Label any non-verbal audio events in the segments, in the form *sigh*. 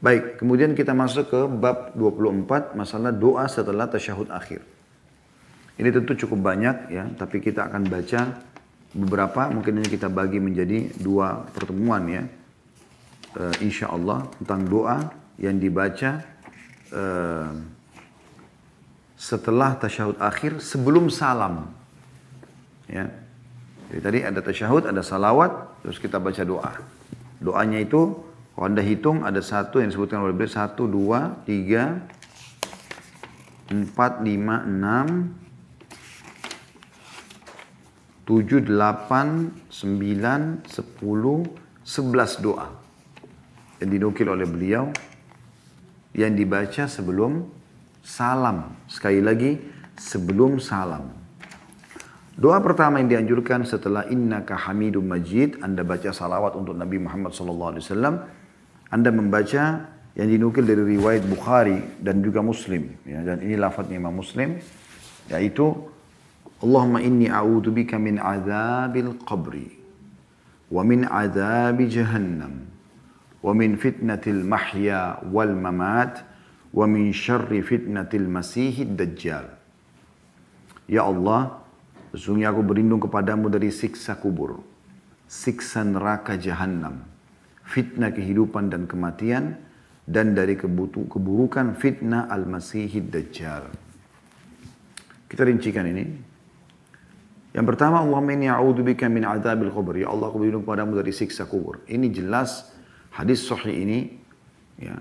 Baik, kemudian kita masuk ke bab 24, masalah doa setelah tasyahud akhir. Ini tentu cukup banyak ya, tapi kita akan baca beberapa, mungkin ini kita bagi menjadi dua pertemuan ya. E, insya Allah tentang doa yang dibaca e, setelah tasyahud akhir sebelum salam. Ya. Jadi tadi ada tasyahud, ada salawat, terus kita baca doa. Doanya itu kalau anda hitung ada satu yang disebutkan oleh beliau satu dua tiga empat lima enam tujuh delapan sembilan sepuluh sebelas doa yang dinukil oleh beliau yang dibaca sebelum salam. Sekali lagi sebelum salam. Doa pertama yang dianjurkan setelah innaka hamidum majid, Anda baca salawat untuk Nabi Muhammad wasallam anda membaca yang dinukil dari riwayat Bukhari dan juga Muslim ya, dan ini lafadznya Imam Muslim yaitu Allahumma inni a'udzubika min azabil qabri wa min azabi jahannam wa min fitnatil mahya wal mamat wa min syarri fitnatil masihid dajjal. Ya Allah sesungguhnya aku berlindung kepadamu dari siksa kubur siksa neraka jahannam fitnah kehidupan dan kematian, dan dari keburukan fitnah al-masihid dajjal. Kita rincikan ini. Yang pertama, Allahumma inni a'udzubika min adzabil kubur. Ya Allah, aku berlindung padamu dari siksa kubur. Ini jelas hadis sahih ini ya,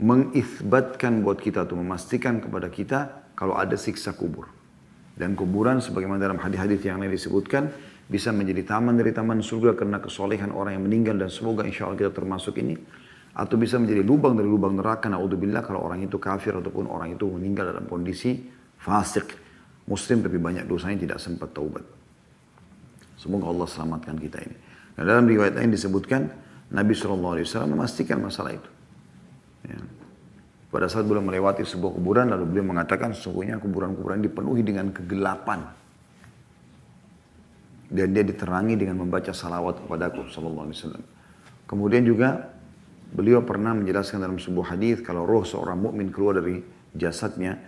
mengisbatkan buat kita atau memastikan kepada kita kalau ada siksa kubur. Dan kuburan sebagaimana dalam hadis-hadis yang lain disebutkan bisa menjadi taman dari taman surga karena kesolehan orang yang meninggal dan semoga insya Allah kita termasuk ini. Atau bisa menjadi lubang dari lubang neraka. Naudzubillah kalau orang itu kafir ataupun orang itu meninggal dalam kondisi fasik. Muslim tapi banyak dosanya tidak sempat taubat. Semoga Allah selamatkan kita ini. Nah, dalam riwayat lain disebutkan Nabi SAW memastikan masalah itu. Ya. pada saat beliau melewati sebuah kuburan lalu beliau mengatakan sesungguhnya kuburan-kuburan dipenuhi dengan kegelapan dan dia diterangi dengan membaca salawat kepada aku sallallahu alaihi wasallam. Kemudian juga beliau pernah menjelaskan dalam sebuah hadis kalau roh seorang mukmin keluar dari jasadnya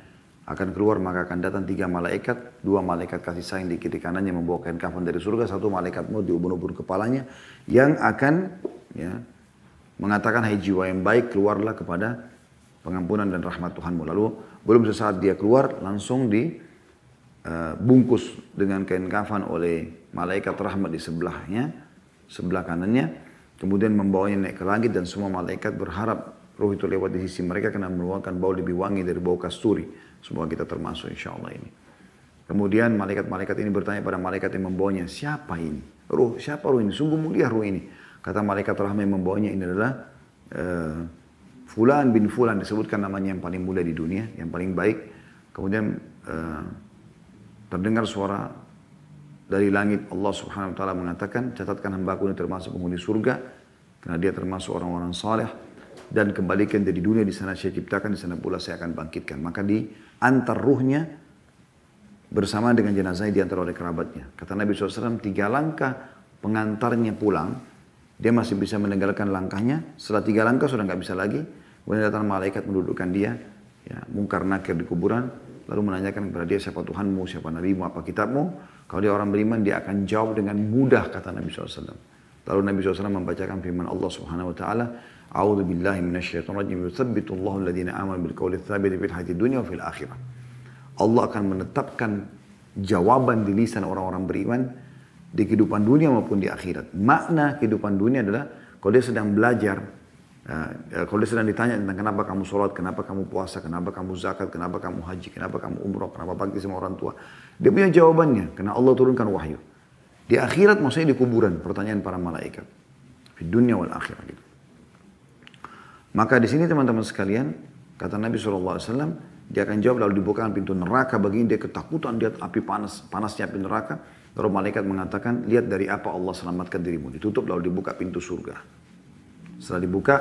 akan keluar maka akan datang tiga malaikat, dua malaikat kasih sayang di kiri kanannya membawa kain kafan dari surga, satu malaikat maut di ubun-ubun kepalanya yang akan ya, mengatakan hai jiwa yang baik keluarlah kepada pengampunan dan rahmat Tuhanmu. Lalu belum sesaat dia keluar langsung di uh, bungkus dengan kain kafan oleh malaikat rahmat di sebelahnya, sebelah kanannya, kemudian membawanya naik ke langit dan semua malaikat berharap roh itu lewat di sisi mereka karena mengeluarkan bau lebih wangi dari bau kasturi. Semoga kita termasuk insya Allah ini. Kemudian malaikat-malaikat ini bertanya pada malaikat yang membawanya, siapa ini? Ruh, siapa ruh ini? Sungguh mulia ruh ini. Kata malaikat rahmat yang membawanya ini adalah uh, Fulan bin Fulan disebutkan namanya yang paling mulia di dunia, yang paling baik. Kemudian uh, terdengar suara dari langit Allah subhanahu wa ta'ala mengatakan catatkan hambaku ini termasuk penghuni surga karena dia termasuk orang-orang saleh dan kembalikan dari dunia di sana saya ciptakan di sana pula saya akan bangkitkan. Maka di antar ruhnya bersama dengan jenazahnya diantar oleh kerabatnya. Kata Nabi SAW tiga langkah pengantarnya pulang dia masih bisa meninggalkan langkahnya. Setelah tiga langkah sudah nggak bisa lagi. Kemudian datang malaikat mendudukkan dia ya mungkar nakir di kuburan lalu menanyakan kepada dia siapa Tuhanmu, siapa Nabimu, apa kitabmu. Kalau dia orang beriman, dia akan jawab dengan mudah kata Nabi SAW. Lalu Nabi SAW membacakan firman Allah Subhanahu Wa Taala, "A'udzu billahi minasyaitonir rajim. Yuthabbitu Allahu alladziina aamanu bil qawli tsabit fil hayatid dunya wa fil akhirah." Allah akan menetapkan jawaban di lisan orang-orang beriman di kehidupan dunia maupun di akhirat. Makna kehidupan dunia adalah kalau dia sedang belajar Ya, ya, kalau dia sedang ditanya tentang kenapa kamu sholat, kenapa kamu puasa, kenapa kamu zakat, kenapa kamu haji, kenapa kamu umroh, kenapa bakti sama orang tua. Dia punya jawabannya, karena Allah turunkan wahyu. Di akhirat maksudnya di kuburan, pertanyaan para malaikat. Di dunia wal akhirat gitu. Maka di sini teman-teman sekalian, kata Nabi SAW, dia akan jawab lalu dibukakan pintu neraka bagi dia ketakutan lihat api panas, panasnya api neraka. Lalu malaikat mengatakan, lihat dari apa Allah selamatkan dirimu. Ditutup lalu dibuka pintu surga. Setelah dibuka,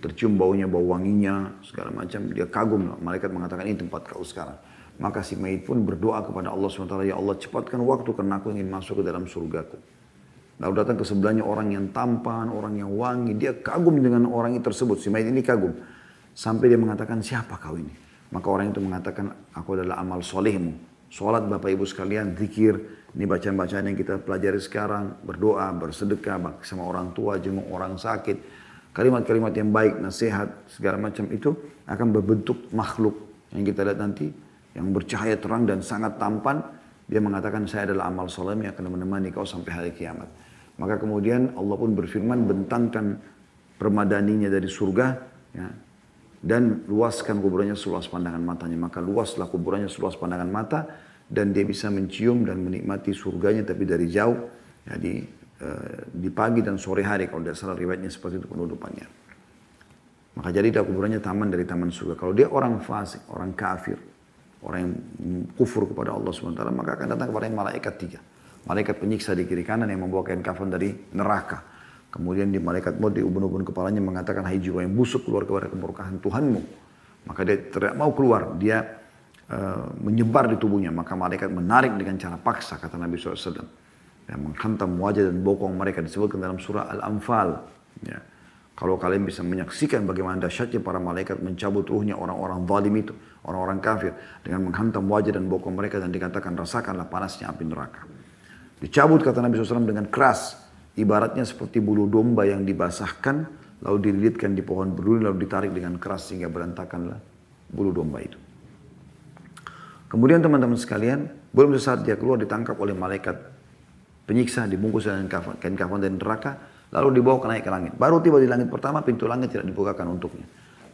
tercium baunya, bau wanginya, segala macam. Dia kagum. Malaikat mengatakan ini tempat kau sekarang. Maka si mayit pun berdoa kepada Allah SWT, Ya Allah cepatkan waktu karena aku ingin masuk ke dalam surgaku. Lalu datang ke sebelahnya orang yang tampan, orang yang wangi. Dia kagum dengan orang itu tersebut. Si mayit ini kagum. Sampai dia mengatakan, siapa kau ini? Maka orang itu mengatakan, aku adalah amal solehmu. Sholat Bapak Ibu sekalian, zikir. Ini bacaan-bacaan yang kita pelajari sekarang. Berdoa, bersedekah, sama orang tua, jenguk orang sakit. Kalimat-kalimat yang baik, nasihat, segala macam itu akan berbentuk makhluk. Yang kita lihat nanti, yang bercahaya terang dan sangat tampan. Dia mengatakan, saya adalah amal soleh yang akan menemani kau sampai hari kiamat. Maka kemudian Allah pun berfirman bentangkan permadaninya dari surga ya, dan luaskan kuburannya seluas pandangan matanya. Maka luaslah kuburannya seluas pandangan mata dan dia bisa mencium dan menikmati surganya tapi dari jauh ya, di, uh, di pagi dan sore hari kalau tidak salah riwayatnya seperti itu penutupannya. Maka jadi kuburannya taman dari taman surga. Kalau dia orang fasik, orang kafir, orang yang kufur kepada Allah SWT, maka akan datang kepada malaikat tiga malaikat penyiksa di kiri kanan yang membawa kain kafan dari neraka. Kemudian di malaikat maut di ubun-ubun kepalanya mengatakan, hai jiwa yang busuk keluar kepada kemurkaan Tuhanmu. Maka dia tidak mau keluar, dia uh, menyebar di tubuhnya. Maka malaikat menarik dengan cara paksa, kata Nabi SAW. Yang menghantam wajah dan bokong mereka disebutkan dalam surah Al-Anfal. Ya. Kalau kalian bisa menyaksikan bagaimana dahsyatnya para malaikat mencabut ruhnya orang-orang zalim itu, orang-orang kafir dengan menghantam wajah dan bokong mereka dan dikatakan rasakanlah panasnya api neraka. Dicabut kata Nabi SAW dengan keras. Ibaratnya seperti bulu domba yang dibasahkan, lalu dililitkan di pohon berduri, lalu ditarik dengan keras sehingga berantakanlah bulu domba itu. Kemudian teman-teman sekalian, belum sesaat dia keluar ditangkap oleh malaikat penyiksa, dibungkus dengan kafan, kain kafan dan neraka, lalu dibawa ke naik ke langit. Baru tiba di langit pertama, pintu langit tidak dibukakan untuknya.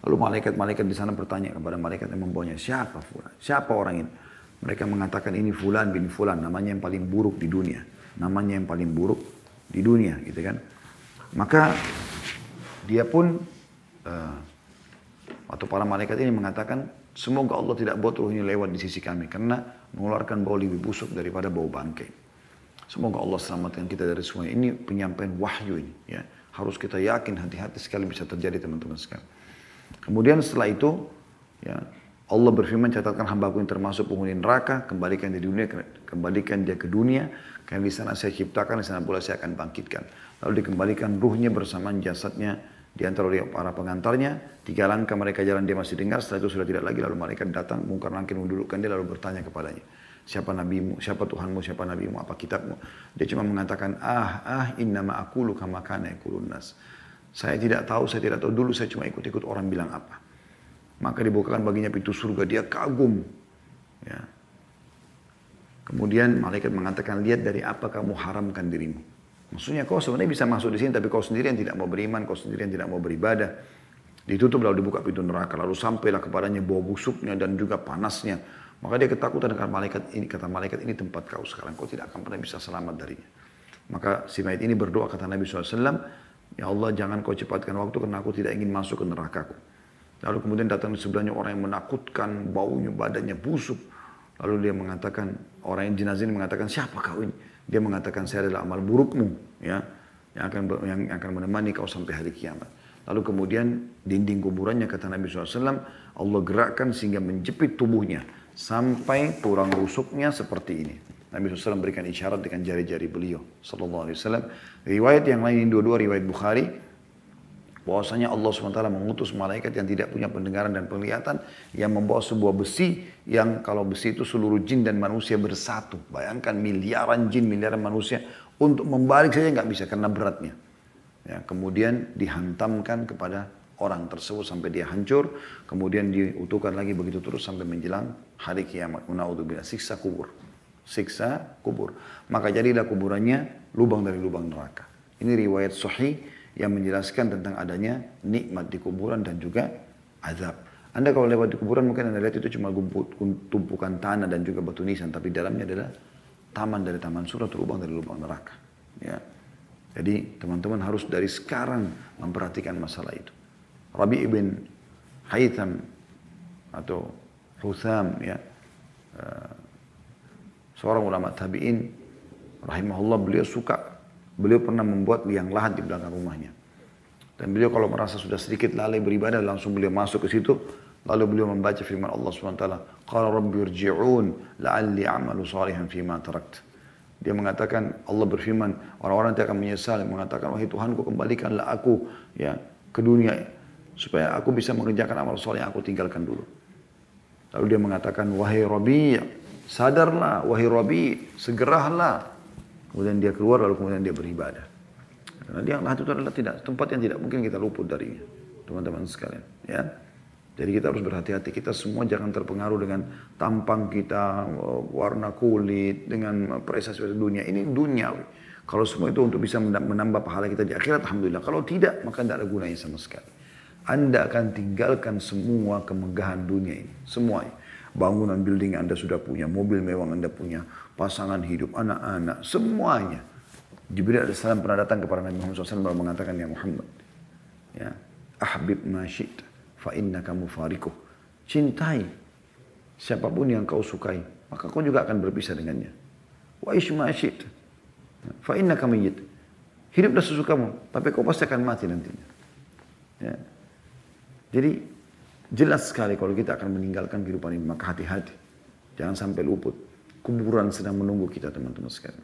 Lalu malaikat-malaikat di sana bertanya kepada malaikat yang membawanya, siapa Siapa orang ini? Mereka mengatakan ini fulan bin fulan, namanya yang paling buruk di dunia. Namanya yang paling buruk di dunia, gitu kan. Maka dia pun uh, atau para malaikat ini mengatakan semoga Allah tidak buat ruh ini lewat di sisi kami karena mengeluarkan bau lebih busuk daripada bau bangkai. Semoga Allah selamatkan kita dari semua ini penyampaian wahyu ini ya. Harus kita yakin hati-hati sekali bisa terjadi teman-teman sekalian. Kemudian setelah itu ya Allah berfirman, catatkan hambaku yang termasuk penghuni neraka, kembalikan dia di dunia, kembalikan dia ke dunia, karena di sana saya ciptakan, di sana pula saya akan bangkitkan. Lalu dikembalikan ruhnya bersama jasadnya di antara para pengantarnya, tiga langkah mereka jalan dia masih dengar, setelah itu sudah tidak lagi, lalu mereka datang, mungkar langkah mendudukkan dia, lalu bertanya kepadanya, siapa nabimu, siapa Tuhanmu, siapa nabimu, apa kitabmu. Dia cuma mengatakan, ah, ah, innama akulu kama kana. Saya tidak tahu, saya tidak tahu, dulu saya cuma ikut-ikut orang bilang apa. Maka dibukakan baginya pintu surga. Dia kagum. Ya. Kemudian malaikat mengatakan, lihat dari apa kamu haramkan dirimu. Maksudnya kau sebenarnya bisa masuk di sini, tapi kau sendirian tidak mau beriman, kau sendirian tidak mau beribadah. Ditutup lalu dibuka pintu neraka, lalu sampailah kepadanya bau busuknya dan juga panasnya. Maka dia ketakutan dengan malaikat ini, kata malaikat ini tempat kau sekarang, kau tidak akan pernah bisa selamat darinya. Maka si mayat ini berdoa kata Nabi SAW, Ya Allah jangan kau cepatkan waktu karena aku tidak ingin masuk ke nerakaku. Lalu kemudian datang di sebelahnya orang yang menakutkan, baunya, badannya busuk. Lalu dia mengatakan, orang yang jenazah ini mengatakan, siapa kau ini? Dia mengatakan, saya adalah amal burukmu, ya, yang akan yang akan menemani kau sampai hari kiamat. Lalu kemudian dinding kuburannya kata Nabi SAW, Allah gerakkan sehingga menjepit tubuhnya sampai kurang rusuknya seperti ini. Nabi SAW memberikan isyarat dengan jari-jari beliau. Sallallahu Alaihi Wasallam. Riwayat yang lain dua-dua riwayat Bukhari bahwasanya Allah SWT mengutus malaikat yang tidak punya pendengaran dan penglihatan yang membawa sebuah besi yang kalau besi itu seluruh jin dan manusia bersatu. Bayangkan miliaran jin, miliaran manusia untuk membalik saja nggak bisa karena beratnya. Ya, kemudian dihantamkan kepada orang tersebut sampai dia hancur, kemudian diutuhkan lagi begitu terus sampai menjelang hari kiamat. Unaudzubillah siksa kubur. Siksa kubur. Maka jadilah kuburannya lubang dari lubang neraka. Ini riwayat sahih yang menjelaskan tentang adanya nikmat di kuburan dan juga azab. Anda kalau lewat di kuburan mungkin Anda lihat itu cuma tumpukan tanah dan juga batu nisan, tapi dalamnya adalah taman dari taman surga atau lubang dari lubang neraka. Ya. Jadi teman-teman harus dari sekarang memperhatikan masalah itu. Rabi ibn Haytham atau Hutham ya uh, seorang ulama tabi'in rahimahullah beliau suka Beliau pernah membuat liang lahat di belakang rumahnya. Dan beliau kalau merasa sudah sedikit lalai beribadah, langsung beliau masuk ke situ. Lalu beliau membaca firman Allah SWT. Qala rabbi irji'un la'alli a'malu salihan fima tarakt. Dia mengatakan Allah berfirman orang-orang yang akan menyesal mengatakan wahai Tuhanku kembalikanlah aku ya ke dunia supaya aku bisa mengerjakan amal soleh yang aku tinggalkan dulu. Lalu dia mengatakan wahai Rabi sadarlah wahai Rabi segeralah. Kemudian dia keluar lalu kemudian dia beribadah. Karena dia itu adalah tidak tempat yang tidak mungkin kita luput darinya teman-teman sekalian ya. Jadi kita harus berhati-hati. Kita semua jangan terpengaruh dengan tampang kita, warna kulit, dengan prestasi dunia. Ini dunia. Kalau semua itu untuk bisa menambah pahala kita di akhirat, Alhamdulillah. Kalau tidak, maka tidak ada gunanya sama sekali. Anda akan tinggalkan semua kemegahan dunia ini. Semuanya. Bangunan building Anda sudah punya, mobil mewah Anda punya, pasangan hidup, anak-anak, semuanya. Jibril AS pernah datang kepada Nabi Muhammad SAW mengatakan, Ya Muhammad, ya, ahbib ma syi'ta fa kamu farikuh. Cintai siapa pun yang kau sukai, maka kau juga akan berpisah dengannya. Wa ishma asyid. Fa innaka mayyit. Hiduplah sesukamu, tapi kau pasti akan mati nantinya. Ya. Jadi jelas sekali kalau kita akan meninggalkan kehidupan ini, maka hati-hati. Jangan sampai luput. Kuburan sedang menunggu kita teman-teman sekalian.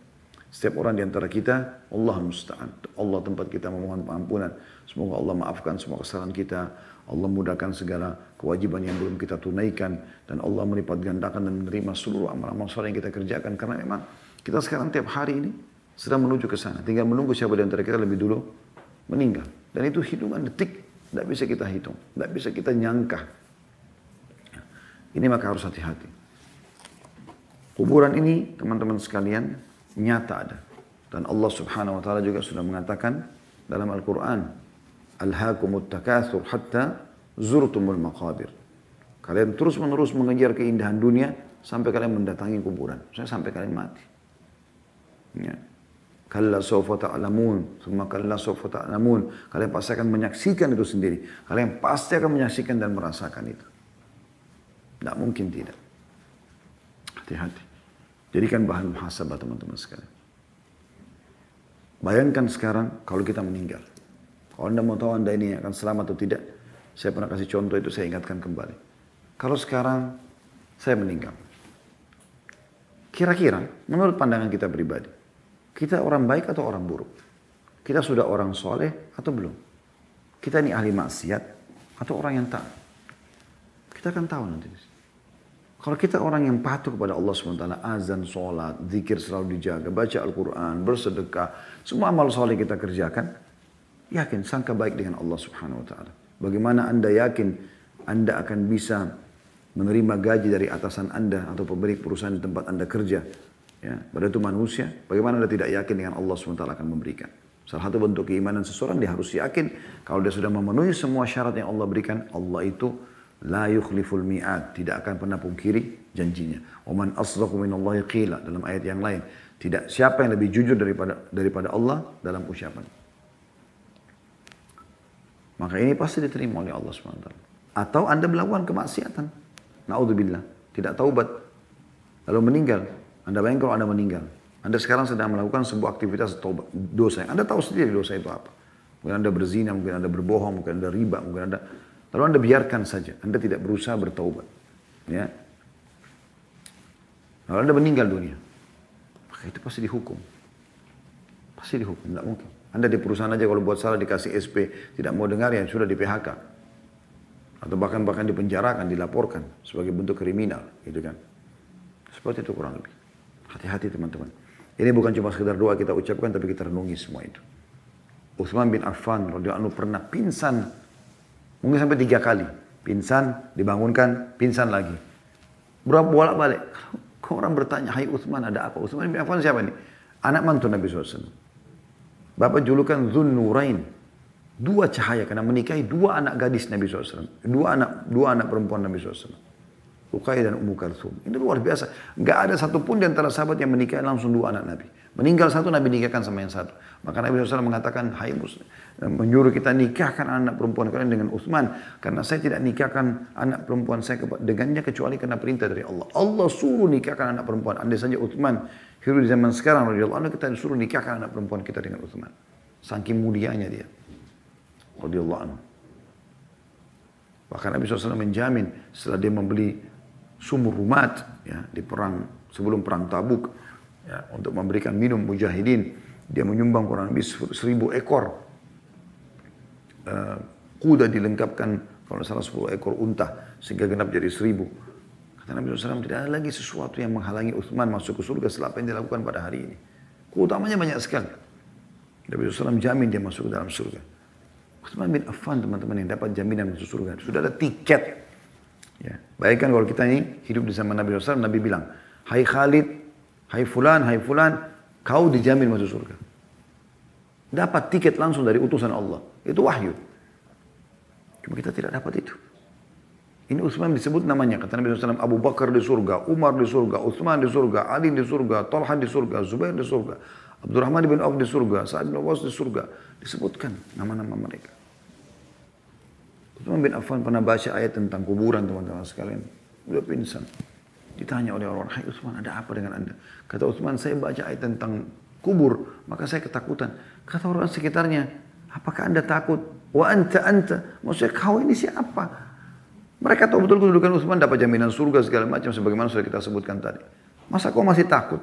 Setiap orang di antara kita, Allah musta'an. Allah tempat kita memohon pengampunan. Semoga Allah maafkan semua kesalahan kita. Allah mudahkan segala kewajiban yang belum kita tunaikan. Dan Allah melipat gandakan dan menerima seluruh amal-amal soleh yang kita kerjakan. Karena memang kita sekarang tiap hari ini sedang menuju ke sana. Tinggal menunggu siapa di antara kita lebih dulu meninggal. Dan itu hitungan detik. Tidak bisa kita hitung. Tidak bisa kita nyangka. Ini maka harus hati-hati. Kuburan ini teman-teman sekalian nyata ada. Dan Allah subhanahu wa ta'ala juga sudah mengatakan dalam Al-Quran alhaakumut takatsur hatta zurtumul maqabir. Kalian terus menerus mengejar keindahan dunia sampai kalian mendatangi kuburan. Saya sampai kalian mati. Ya. Kalla sawfa ta'lamun, thumma kalla sawfa ta'lamun. Kalian pasti akan menyaksikan itu sendiri. Kalian pasti akan menyaksikan dan merasakan itu. Tidak mungkin tidak. Hati-hati. Jadikan bahan muhasabah teman-teman sekalian. Bayangkan sekarang kalau kita meninggal. Kalau Anda mau tahu Anda ini akan selamat atau tidak, saya pernah kasih contoh itu saya ingatkan kembali. Kalau sekarang saya meninggal, kira-kira menurut pandangan kita pribadi, kita orang baik atau orang buruk? Kita sudah orang soleh atau belum? Kita ini ahli maksiat atau orang yang taat? Kita akan tahu nanti. Kalau kita orang yang patuh kepada Allah SWT, azan, sholat, zikir selalu dijaga, baca Al-Quran, bersedekah, semua amal soleh kita kerjakan, Yakin, sangka baik dengan Allah subhanahu wa ta'ala. Bagaimana anda yakin anda akan bisa menerima gaji dari atasan anda atau pemilik perusahaan di tempat anda kerja. Ya, pada itu manusia, bagaimana anda tidak yakin dengan Allah SWT akan memberikan. Salah satu bentuk keimanan seseorang dia harus yakin kalau dia sudah memenuhi semua syarat yang Allah berikan, Allah itu la yukhliful mi'ad, tidak akan pernah pungkiri janjinya. Waman asdaqu minallahi qila dalam ayat yang lain. Tidak siapa yang lebih jujur daripada daripada Allah dalam ucapan. Maka ini pasti diterima oleh Allah SWT. Atau Anda melakukan kemaksiatan. Na'udzubillah. Tidak taubat. Lalu meninggal. Anda bayangkan kalau Anda meninggal. Anda sekarang sedang melakukan sebuah aktivitas taubat, dosa. Anda tahu sendiri dosa itu apa. Mungkin Anda berzina, mungkin Anda berbohong, mungkin Anda riba, mungkin Anda... Lalu Anda biarkan saja. Anda tidak berusaha bertaubat. Ya. Lalu Anda meninggal dunia. Maka itu pasti dihukum. Pasti dihukum, tidak mungkin. Anda di perusahaan aja kalau buat salah dikasih SP, tidak mau dengar ya sudah di PHK. Atau bahkan bahkan dipenjarakan, dilaporkan sebagai bentuk kriminal, gitu kan. Seperti itu kurang lebih. Hati-hati teman-teman. Ini bukan cuma sekedar doa kita ucapkan, tapi kita renungi semua itu. Utsman bin Affan radhiyallahu pernah pingsan mungkin sampai tiga kali. Pingsan, dibangunkan, pingsan lagi. Berapa bolak-balik. Kalau orang bertanya, hai Utsman ada apa? Utsman bin Affan siapa ini? Anak mantu Nabi SAW. Bapak julukan Zun Nurain. Dua cahaya karena menikahi dua anak gadis Nabi SAW. Dua anak dua anak perempuan Nabi SAW. Ruqayyah dan Ummu Kalthum. Ini luar biasa. Gak ada satupun di antara sahabat yang menikahi langsung dua anak Nabi. Meninggal satu, Nabi nikahkan sama yang satu. Maka Nabi SAW mengatakan, Hai Muslim, menyuruh kita nikahkan anak perempuan kalian dengan Uthman. Karena saya tidak nikahkan anak perempuan saya dengannya kecuali karena perintah dari Allah. Allah suruh nikahkan anak perempuan. Andai saja Uthman hidup di zaman sekarang, radhiyallahu kita disuruh nikahkan anak perempuan kita dengan Uthman. Saking mulianya dia. Radhiyallahu anhu. Bahkan Nabi SAW menjamin setelah dia membeli sumur rumat ya, di perang sebelum perang Tabuk ya, untuk memberikan minum mujahidin. Dia menyumbang kurang lebih seribu ekor uh, kuda dilengkapkan kalau salah sepuluh ekor unta sehingga genap jadi seribu. Kata Nabi SAW tidak ada lagi sesuatu yang menghalangi Uthman masuk ke surga setelah apa yang dilakukan pada hari ini. Keutamanya banyak sekali. Nabi SAW jamin dia masuk ke dalam surga. Uthman bin Affan teman-teman yang dapat jaminan masuk surga. Sudah ada tiket. Ya. Bayangkan kalau kita ini hidup di zaman Nabi SAW, Nabi bilang, Hai Khalid, hai Fulan, hai Fulan, kau dijamin masuk surga. Dapat tiket langsung dari utusan Allah. Itu wahyu. Cuma kita tidak dapat itu. Ini Utsman disebut namanya. Kata Nabi SAW, Abu Bakar di surga, Umar di surga, Utsman di surga, Ali di surga, Talha di surga, Zubair di surga, Abdurrahman bin Auf di surga, Sa'ad bin Awas di surga. Disebutkan nama-nama mereka. Utsman bin Affan pernah baca ayat tentang kuburan teman-teman sekalian. Udah pingsan. Ditanya oleh orang, Hai Utsman ada apa dengan anda? Kata Utsman, saya baca ayat tentang kubur, maka saya ketakutan. Kata orang sekitarnya, apakah anda takut? Wa anta anta, maksudnya kau ini siapa? Mereka tahu betul kedudukan Utsman dapat jaminan surga segala macam sebagaimana sudah kita sebutkan tadi. Masa kau masih takut?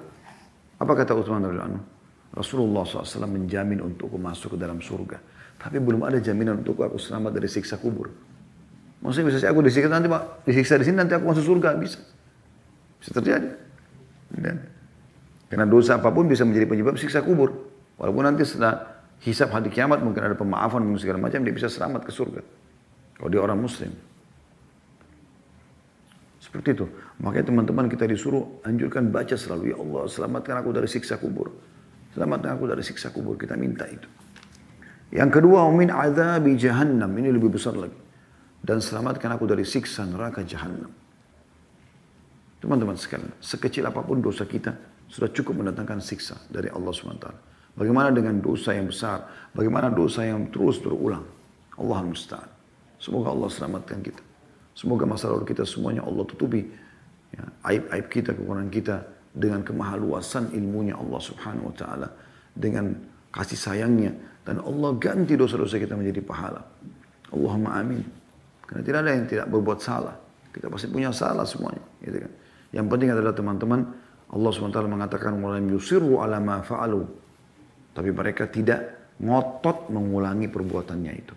Apa kata Utsman radhiyallahu Rasulullah SAW menjamin untukku masuk ke dalam surga. Tapi belum ada jaminan untuk aku selamat dari siksa kubur. Maksudnya bisa saya aku disiksa nanti pak, disiksa di sini nanti aku masuk surga bisa, bisa terjadi. Dan, karena dosa apa pun bisa menjadi penyebab siksa kubur. Walaupun nanti setelah hisab hari kiamat mungkin ada pemaafan mungkin segala macam dia bisa selamat ke surga. Kalau dia orang muslim. Seperti itu. Makanya teman-teman kita disuruh anjurkan baca selalu. Ya Allah selamatkan aku dari siksa kubur. Selamatkan aku dari siksa kubur. Kita minta itu. Yang kedua, min azabi jahannam. Ini lebih besar lagi. Dan selamatkan aku dari siksa neraka jahannam. Teman-teman sekalian, sekecil apa pun dosa kita sudah cukup mendatangkan siksa dari Allah SWT. Bagaimana dengan dosa yang besar? Bagaimana dosa yang terus berulang? Allah musta'an. Semoga Allah selamatkan kita. Semoga masa lalu kita semuanya Allah tutupi ya, aib-aib kita, kekurangan kita dengan kemahaluasan ilmunya Allah subhanahu wa ta'ala. Dengan kasih sayangnya. Dan Allah ganti dosa-dosa kita menjadi pahala. Allahumma amin. Karena tidak ada yang tidak berbuat salah. Kita pasti punya salah semuanya. Gitu kan. Yang penting adalah teman-teman, Allah SWT mengatakan, walam yusirru ala ma fa'alu. Tapi mereka tidak ngotot mengulangi perbuatannya itu.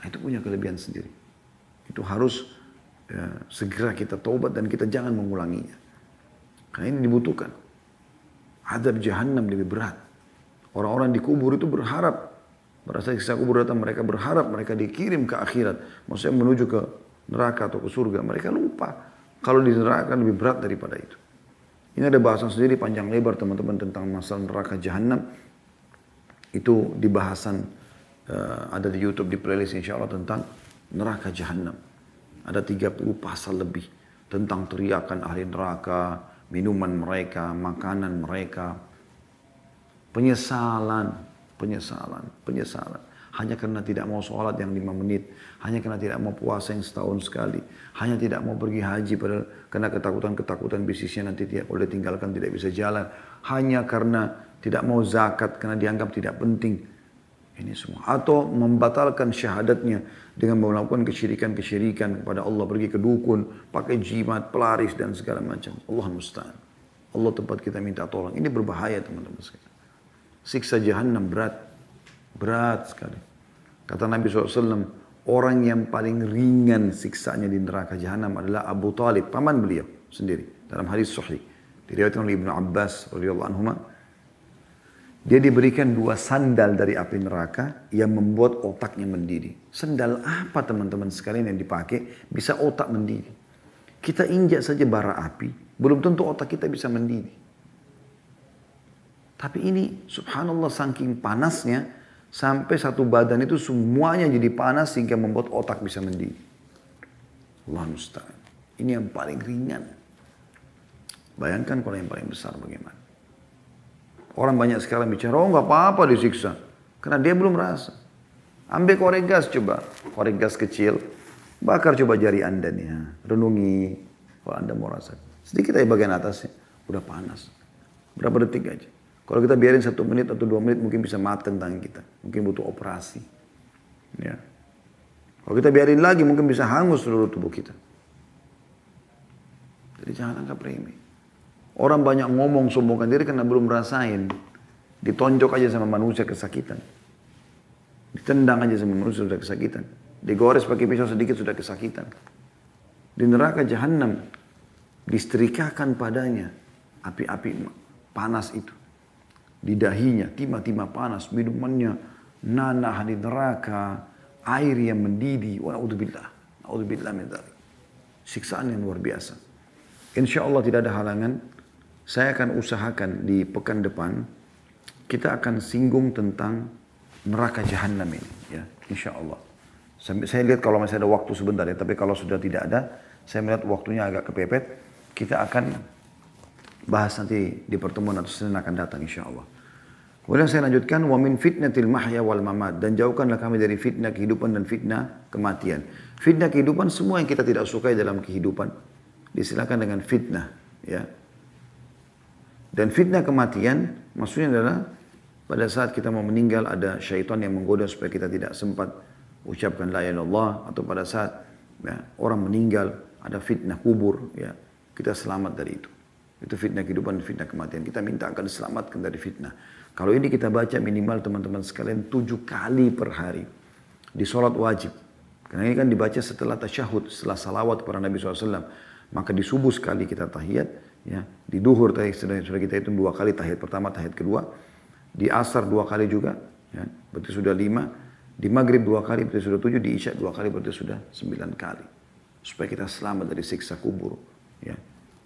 Nah, itu punya kelebihan sendiri. Itu harus ya, segera kita taubat dan kita jangan mengulanginya. Karena ini dibutuhkan. Adab jahanam lebih berat. Orang-orang di kubur itu berharap. Merasa siksa kubur datang, mereka berharap mereka dikirim ke akhirat. Maksudnya menuju ke neraka atau ke surga. Mereka lupa. Kalau di neraka lebih berat daripada itu. Ini ada bahasan sendiri panjang lebar teman-teman tentang masalah neraka jahanam. Itu di bahasan uh, ada di YouTube di playlist insya Allah tentang neraka jahanam. Ada 30 pasal lebih tentang teriakan ahli neraka, minuman mereka, makanan mereka. Penyesalan, penyesalan, penyesalan. Hanya karena tidak mau sholat yang lima menit. Hanya karena tidak mau puasa yang setahun sekali. Hanya tidak mau pergi haji padahal karena ketakutan-ketakutan bisnisnya nanti tidak boleh tinggalkan, tidak bisa jalan. Hanya karena tidak mau zakat karena dianggap tidak penting. Ini semua. Atau membatalkan syahadatnya dengan melakukan kesyirikan-kesyirikan kepada Allah. Pergi ke dukun, pakai jimat, pelaris dan segala macam. Allah musta'an. Allah tempat kita minta tolong. Ini berbahaya teman-teman sekalian. Siksa jahannam berat. Berat sekali. Kata Nabi SAW, orang yang paling ringan siksanya di neraka jahannam adalah Abu Talib, paman beliau sendiri. Dalam hadis sahih. Diriwayatkan oleh Ibnu Abbas radhiyallahu anhu dia diberikan dua sandal dari api neraka yang membuat otaknya mendidih. Sandal apa teman-teman sekalian yang dipakai bisa otak mendidih. Kita injak saja bara api, belum tentu otak kita bisa mendidih. Tapi ini subhanallah saking panasnya, sampai satu badan itu semuanya jadi panas sehingga membuat otak bisa mendidih. Allah musta'an. Ini yang paling ringan. Bayangkan kalau yang paling besar bagaimana. Orang banyak sekarang bicara, oh nggak apa-apa disiksa. Karena dia belum merasa. Ambil korek gas coba, korek gas kecil. Bakar coba jari anda nih, ya. renungi. Kalau anda mau rasa. Sedikit aja bagian atasnya, udah panas. Berapa detik aja. Kalau kita biarin satu menit atau dua menit mungkin bisa mati tangan kita. Mungkin butuh operasi. Ya. Kalau kita biarin lagi mungkin bisa hangus seluruh tubuh kita. Jadi jangan anggap remeh. Orang banyak ngomong sombongkan diri karena belum merasain. Ditonjok aja sama manusia kesakitan. Ditendang aja sama manusia sudah kesakitan. Digores pakai pisau sedikit sudah kesakitan. Di neraka jahanam disetrikakan padanya api-api panas itu. Di dahinya timah-timah panas, minumannya nanah di neraka, air yang mendidih. Wa na'udzubillah. Na'udzubillah min dhalik. Siksaan yang luar biasa. Insya Allah tidak ada halangan. Saya akan usahakan di pekan depan kita akan singgung tentang neraka jahanam ini, ya, insya Allah. Saya lihat kalau masih ada waktu sebentar ya, tapi kalau sudah tidak ada, saya melihat waktunya agak kepepet, kita akan bahas nanti di pertemuan atau Senin akan datang insya Allah. Kemudian saya lanjutkan, wa min fitnatil mahya wal mamat dan jauhkanlah kami dari fitnah kehidupan dan fitnah kematian. Fitnah kehidupan semua yang kita tidak sukai dalam kehidupan disilakan dengan fitnah, ya. Dan fitnah kematian maksudnya adalah pada saat kita mau meninggal ada syaitan yang menggoda supaya kita tidak sempat ucapkan la ilaha atau pada saat ya, orang meninggal ada fitnah kubur ya kita selamat dari itu. Itu fitnah kehidupan fitnah kematian. Kita minta akan diselamatkan dari fitnah. Kalau ini kita baca minimal teman-teman sekalian tujuh kali per hari. Di sholat wajib. Karena ini kan dibaca setelah tasyahud, setelah salawat kepada Nabi SAW. Maka di subuh sekali kita tahiyat. Ya, di duhur sudah, sudah kita hitung dua kali tahiyat pertama, tahiyat kedua. Di asar dua kali juga. Ya, berarti sudah lima. Di maghrib dua kali berarti sudah tujuh. Di isya dua kali berarti sudah sembilan kali. Supaya kita selamat dari siksa kubur. Ya,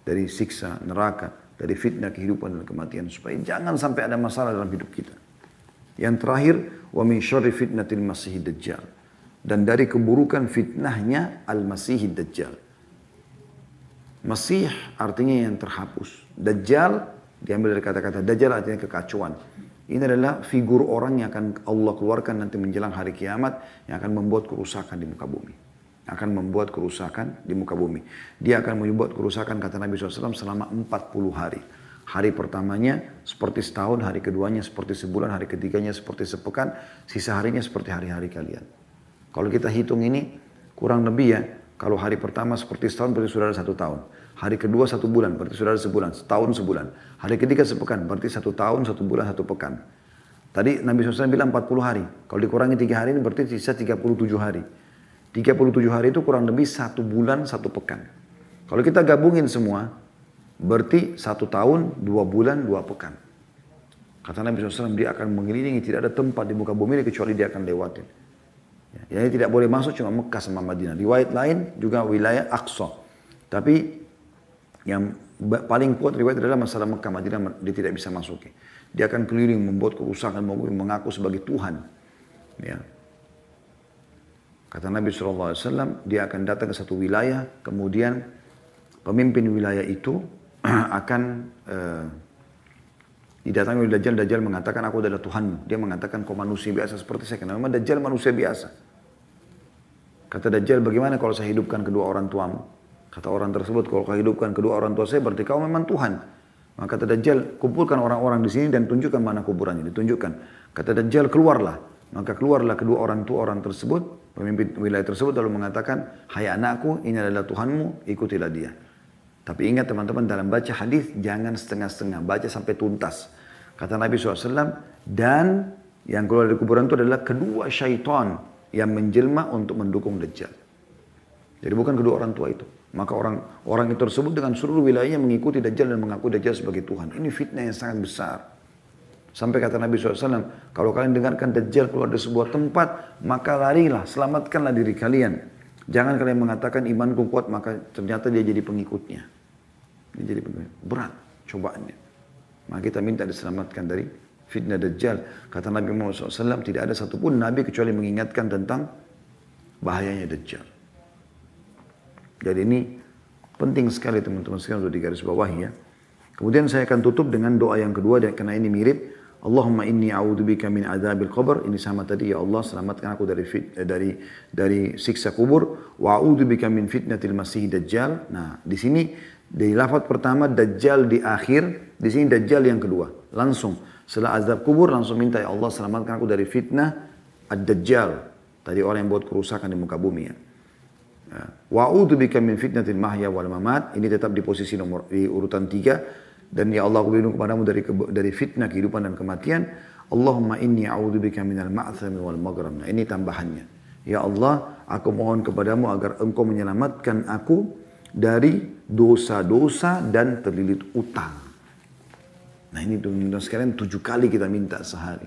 dari siksa neraka dari fitnah kehidupan dan kematian supaya jangan sampai ada masalah dalam hidup kita. Yang terakhir, wa min syarri fitnatil masihid dajjal. Dan dari keburukan fitnahnya al-masihid dajjal. Masih artinya yang terhapus. Dajjal diambil dari kata-kata dajjal artinya kekacauan. Ini adalah figur orang yang akan Allah keluarkan nanti menjelang hari kiamat yang akan membuat kerusakan di muka bumi akan membuat kerusakan di muka bumi. Dia akan membuat kerusakan kata Nabi SAW selama 40 hari. Hari pertamanya seperti setahun, hari keduanya seperti sebulan, hari ketiganya seperti sepekan, sisa harinya seperti hari-hari kalian. Kalau kita hitung ini kurang lebih ya, kalau hari pertama seperti setahun berarti sudah ada satu tahun. Hari kedua satu bulan berarti sudah ada sebulan, setahun sebulan. Hari ketiga sepekan berarti satu tahun, satu bulan, satu pekan. Tadi Nabi SAW bilang 40 hari. Kalau dikurangi tiga hari ini berarti sisa 37 hari. 37 hari itu kurang lebih satu bulan, satu pekan. Kalau kita gabungin semua, berarti satu tahun, dua bulan, dua pekan. Kata Nabi SAW, dia akan mengelilingi, tidak ada tempat di muka bumi ini kecuali dia akan lewatin. Ya, jadi tidak boleh masuk cuma Mekah sama Madinah. Riwayat lain juga wilayah Aqsa. Tapi yang paling kuat riwayat adalah masalah Mekah Madinah dia tidak bisa masuk. Dia akan keliling membuat kerusakan, mengaku sebagai Tuhan. Ya, Kata Nabi SAW, dia akan datang ke satu wilayah, kemudian pemimpin wilayah itu *clears throat* akan uh, didatangi oleh Dajjal. Dajjal mengatakan, aku adalah Tuhanmu. Dia mengatakan, kau manusia biasa seperti saya. Karena memang Dajjal manusia biasa. Kata Dajjal, bagaimana kalau saya hidupkan kedua orang tuamu? Kata orang tersebut, kalau kau hidupkan kedua orang tua saya, berarti kau memang Tuhan. Maka kata Dajjal, kumpulkan orang-orang di sini dan tunjukkan mana kuburannya. Ditunjukkan. Kata Dajjal, keluarlah. Maka keluarlah kedua orang tua orang tersebut, pemimpin wilayah tersebut lalu mengatakan, Hai anakku, ini adalah Tuhanmu, ikutilah dia. Tapi ingat teman-teman dalam baca hadis jangan setengah-setengah, baca sampai tuntas. Kata Nabi SAW, dan yang keluar dari kuburan itu adalah kedua syaitan yang menjelma untuk mendukung Dajjal. Jadi bukan kedua orang tua itu. Maka orang orang itu tersebut dengan seluruh wilayahnya mengikuti Dajjal dan mengaku Dajjal sebagai Tuhan. Ini fitnah yang sangat besar. Sampai kata Nabi SAW, kalau kalian dengarkan Dajjal keluar dari sebuah tempat, maka larilah, selamatkanlah diri kalian. Jangan kalian mengatakan imanku kuat, maka ternyata dia jadi pengikutnya. Dia jadi pengikutnya. Berat cobaannya. Maka kita minta diselamatkan dari fitnah Dajjal. Kata Nabi Muhammad SAW, tidak ada satupun Nabi kecuali mengingatkan tentang bahayanya Dajjal. Jadi ini penting sekali teman-teman sekalian untuk digaris bawahi ya. Kemudian saya akan tutup dengan doa yang kedua karena ini mirip Allahumma inni a'udzubika min adzabil qabr. Ini sama tadi ya Allah selamatkan aku dari fit, eh, dari dari siksa kubur wa a'udzubika min fitnatil masih dajjal. Nah, di sini di lafaz pertama dajjal di akhir, di sini dajjal yang kedua. Langsung setelah azab kubur langsung minta ya Allah selamatkan aku dari fitnah ad-dajjal. Tadi orang yang buat kerusakan di muka bumi ya. ya. Wa a'udzubika min fitnatil mahya wal mamat. Ini tetap di posisi nomor di urutan tiga Dan ya Allah aku berlindung kepadamu dari dari fitnah kehidupan dan kematian. Allahumma inni a'udzubika minal ma'thami wal maghram. Nah, ini tambahannya. Ya Allah, aku mohon kepadamu agar engkau menyelamatkan aku dari dosa-dosa dan terlilit utang. Nah ini teman-teman sekalian tujuh kali kita minta sehari.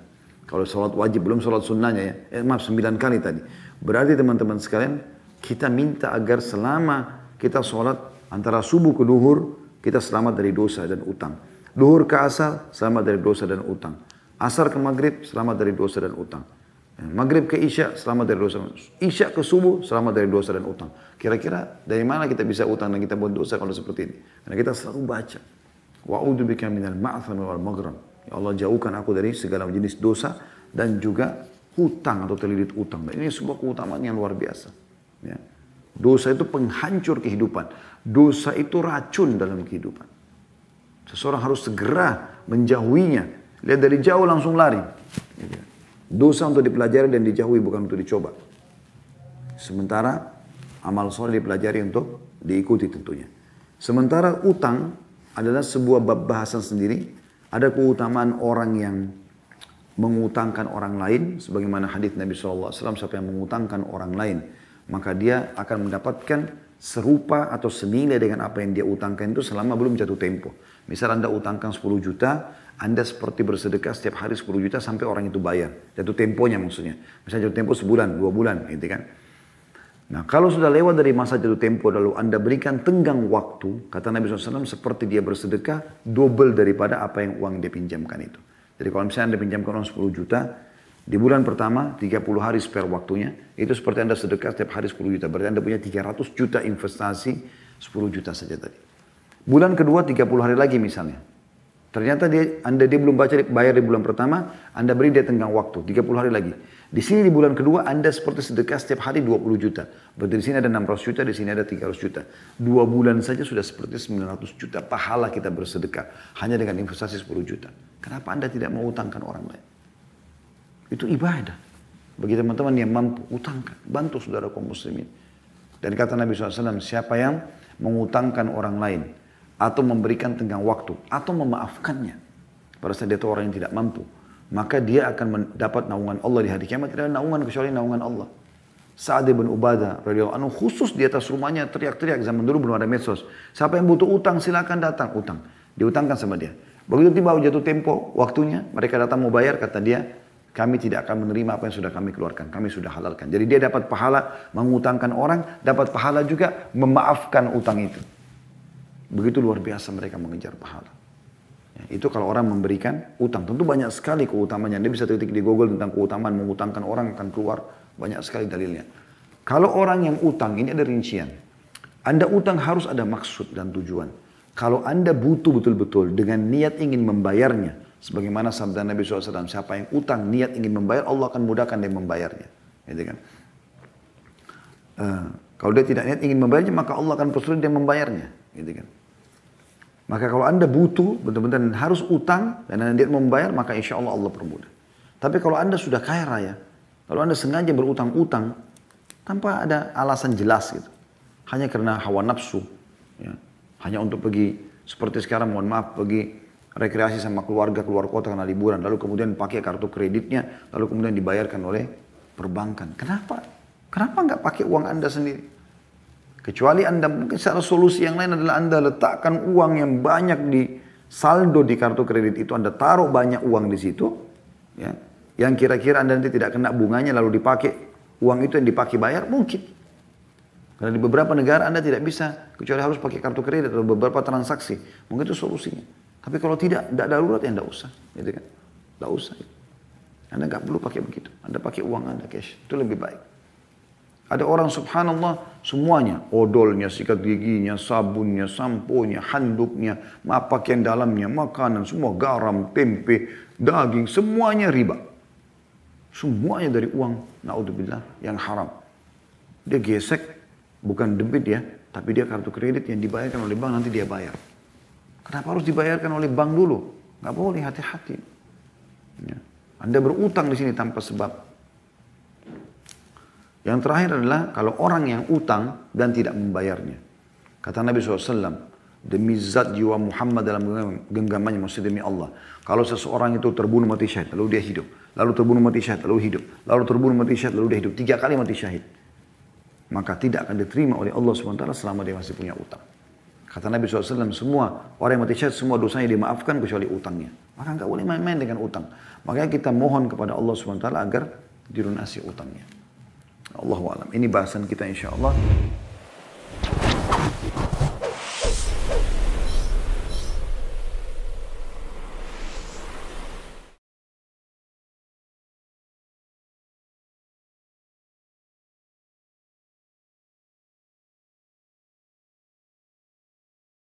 Kalau sholat wajib, belum sholat sunnahnya ya. Eh, maaf, sembilan kali tadi. Berarti teman-teman sekalian, kita minta agar selama kita sholat antara subuh ke duhur, kita selamat dari dosa dan utang. Duhur ke asar, selamat dari dosa dan utang. Asar ke maghrib, selamat dari dosa dan utang. Maghrib ke Isya, selamat dari dosa. Isya ke subuh, selamat dari dosa dan utang. Kira-kira dari mana kita bisa utang dan kita buat dosa kalau seperti ini? Karena kita selalu baca. Wa'udhu bika minal ma'athami wal maghram. Ya Allah jauhkan aku dari segala jenis dosa dan juga hutang atau terlilit utang. Dan ini sebuah keutamaan yang luar biasa. Ya. Dosa itu penghancur kehidupan. Dosa itu racun dalam kehidupan. Seseorang harus segera menjauhinya. Lihat dari jauh langsung lari. Dosa untuk dipelajari dan dijauhi bukan untuk dicoba. Sementara amal soleh dipelajari untuk diikuti tentunya. Sementara utang adalah sebuah bab bahasan sendiri. Ada keutamaan orang yang mengutangkan orang lain. Sebagaimana hadis Nabi SAW, siapa yang mengutangkan orang lain. Maka dia akan mendapatkan serupa atau senilai dengan apa yang dia utangkan itu selama belum jatuh tempo. Misal Anda utangkan 10 juta, anda seperti bersedekah setiap hari 10 juta sampai orang itu bayar. Jatuh temponya maksudnya. Misalnya jatuh tempo sebulan, dua bulan gitu kan. Nah kalau sudah lewat dari masa jatuh tempo lalu Anda berikan tenggang waktu, kata Nabi SAW seperti dia bersedekah double daripada apa yang uang dia pinjamkan itu. Jadi kalau misalnya Anda pinjamkan uang 10 juta, di bulan pertama 30 hari spare waktunya, itu seperti Anda sedekah setiap hari 10 juta. Berarti Anda punya 300 juta investasi 10 juta saja tadi. Bulan kedua 30 hari lagi misalnya. Ternyata dia, anda dia belum baca bayar di bulan pertama, anda beri dia tenggang waktu, 30 hari lagi. Di sini di bulan kedua anda seperti sedekah setiap hari 20 juta. Berarti di sini ada 600 juta, di sini ada 300 juta. Dua bulan saja sudah seperti 900 juta pahala kita bersedekah. Hanya dengan investasi 10 juta. Kenapa anda tidak mau utangkan orang lain? Itu ibadah. Bagi teman-teman yang mampu, utangkan. Bantu saudara kaum muslimin. Dan kata Nabi SAW, siapa yang mengutangkan orang lain, atau memberikan tenggang waktu atau memaafkannya pada saat dia itu orang yang tidak mampu maka dia akan mendapat naungan Allah di hari kiamat tidak ada naungan kecuali naungan Allah Sa'ad bin Ubadah radhiyallahu anhu khusus di atas rumahnya teriak-teriak zaman dulu belum ada medsos siapa yang butuh utang silakan datang utang diutangkan sama dia begitu tiba jatuh tempo waktunya mereka datang mau bayar kata dia kami tidak akan menerima apa yang sudah kami keluarkan kami sudah halalkan jadi dia dapat pahala mengutangkan orang dapat pahala juga memaafkan utang itu Begitu luar biasa mereka mengejar pahala. Ya, itu kalau orang memberikan utang. Tentu banyak sekali keutamanya. Anda bisa ketik di Google tentang keutamaan mengutangkan orang akan keluar banyak sekali dalilnya. Kalau orang yang utang, ini ada rincian. Anda utang harus ada maksud dan tujuan. Kalau Anda butuh betul-betul dengan niat ingin membayarnya, sebagaimana sabda Nabi SAW, siapa yang utang niat ingin membayar, Allah akan mudahkan dia membayarnya. Gitu kan? Uh, kalau dia tidak niat ingin membayarnya, maka Allah akan persulit dia membayarnya. Gitu kan? Maka kalau anda butuh, benar-benar harus utang, dan anda mau membayar, maka insya Allah Allah permudah. Tapi kalau anda sudah kaya raya, kalau anda sengaja berutang-utang, tanpa ada alasan jelas gitu. Hanya karena hawa nafsu. Ya. Hanya untuk pergi, seperti sekarang mohon maaf, pergi rekreasi sama keluarga keluar kota karena liburan. Lalu kemudian pakai kartu kreditnya, lalu kemudian dibayarkan oleh perbankan. Kenapa? Kenapa nggak pakai uang anda sendiri? Kecuali Anda mungkin secara solusi yang lain adalah Anda letakkan uang yang banyak di saldo di kartu kredit itu, Anda taruh banyak uang di situ, ya, yang kira-kira Anda nanti tidak kena bunganya lalu dipakai, uang itu yang dipakai bayar, mungkin. Karena di beberapa negara Anda tidak bisa, kecuali harus pakai kartu kredit atau beberapa transaksi. Mungkin itu solusinya. Tapi kalau tidak, tidak darurat ya tidak usah. Gitu kan? Tidak usah. Anda nggak perlu pakai begitu. Anda pakai uang Anda cash. Itu lebih baik. Ada orang subhanallah semuanya. Odolnya, sikat giginya, sabunnya, samponya, handuknya, pakaian dalamnya, makanan, semua garam, tempe, daging, semuanya riba. Semuanya dari uang, naudzubillah, yang haram. Dia gesek, bukan debit ya, tapi dia kartu kredit yang dibayarkan oleh bank nanti dia bayar. Kenapa harus dibayarkan oleh bank dulu? Gak boleh, hati-hati. Ya. Anda berutang di sini tanpa sebab. Yang terakhir adalah kalau orang yang utang dan tidak membayarnya. Kata Nabi SAW, Demi zat jiwa Muhammad dalam genggamannya, maksudnya demi Allah. Kalau seseorang itu terbunuh mati syahid, lalu dia hidup. Lalu terbunuh mati syahid, lalu hidup. Lalu terbunuh mati syahid, lalu dia hidup. Tiga kali mati syahid. Maka tidak akan diterima oleh Allah SWT selama dia masih punya utang. Kata Nabi SAW, semua orang yang mati syahid, semua dosanya dimaafkan kecuali utangnya. Maka nggak boleh main-main dengan utang. Makanya kita mohon kepada Allah SWT agar dilunasi utangnya. Allah alam. Ini bahasan kita insya Allah.